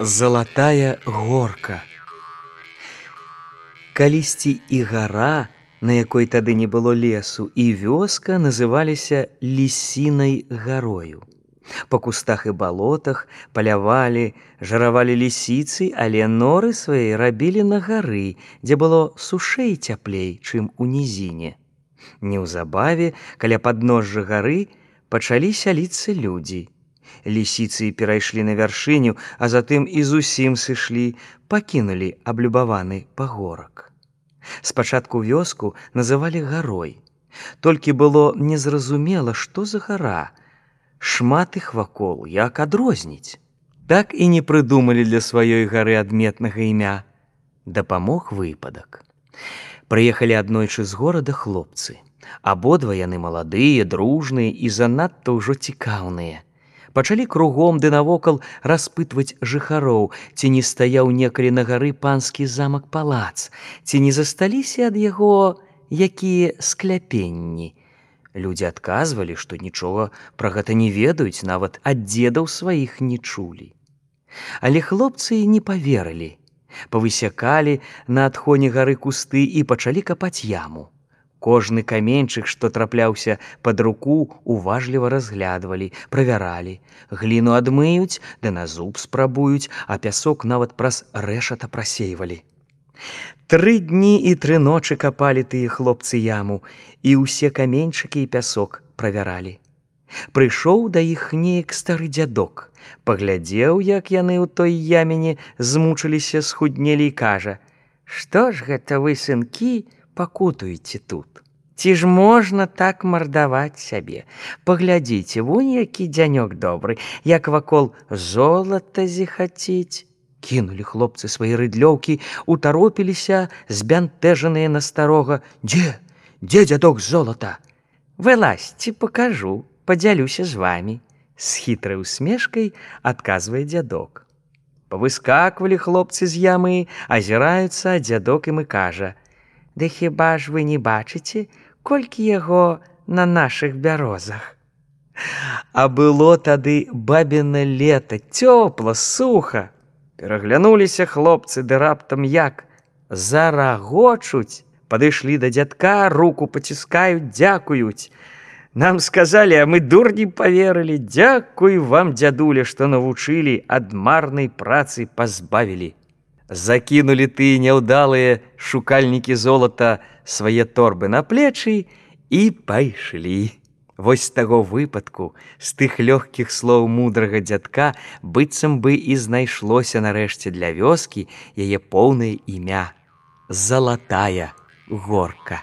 Залатая горка. Калісьці і гара, на якой тады не было лесу, і вёска называліся лісінай гарою. Па кустах і балотах палявалі, жаравалі лісіцы, але норы свае рабілі на гары, дзе было сушэй цяплей, чым у нізіне. Неўзабаве каля падножжа гары пачалі сяліцца людзі. Лісіцы перайшлі на вяршыню, а затым і зусім сышлі, пакінулі аблюбаваны пагорак. Спачатку вёску называлі гарой. Толькі было незразумела, што за гара. Шмат іх вакол, як адрозніць. Так і не прыдумалі для сваёй гары адметнага імя. Дапамог выпадак. Прыехалі аднойчы з горада хлопцы. Абодва яны маладыя, дружныя і занадта ўжо цікаўныя пачалі кругом ды навокал распытваць жыхароў, ці не стаяў некалі на гары панскі замак палац, ці не засталіся ад яго якія скляпенні. Людзі адказвалі, што нічога пра гэта не ведаюць, нават ад дзедаў сваіх не чулі. Але хлопцы не поверылі, павысякалі на адхоне гары кусты і пачалі капаць яму. Кожны каменьчык, што трапляўся пад руку, уважліва разглядвалі, правяралі. Гліну адмыюць, да на зуб спрабуюць, а пясок нават праз рэшата прасейвалі. Тры дні і тры ночы капалі тыя хлопцы яму, і ўсе каменьчыкі і пясок правяралі. Прыйшоў да іх неяк стары дзядок, паглядзеў, як яны ў той ямене змучыліся, схуднелі і кажа: « Што ж гэта вы сынкі, пакутуеце тут. Ці ж можна так мардаваць сябе. Паглядзіце, вунь які дзянёк добры, як вакол золата зіхаціць. Кінулі хлопцы свае рыдлёўкі, утаропіліся, збянтэжаныя на старога: Дзе, дзе дзядок золата? Вылазьце, пакажу, падзялюся з вами. З хітрай усмешкай адказвае дзядок. Павыскаквалі хлопцы з ямы, азіраюцца, дзядок ім і кажа: Ды хіба ж вы не бачыце, колькі яго на нашых бярозах. А было тады бабіна лета, цёпла, суха. Пераглянуліся хлопцы ды раптам як зарагочуць, падышлі да дзядка, руку паціскаюць, дзякуюць. Нам сказалі, а мы дурні поверылі, дзякуй вам дзядуля, што навучылі ад марнай працы пазбавілі закінулі ты няўдалыя шукальнікі золата свае торбы на плечы і пайшлі. Вось з таго выпадку з тых лёгкіх слоў мудрага дзядка быццам бы і знайшлося нарэшце для вёскі яе поўнае імя залатая горка.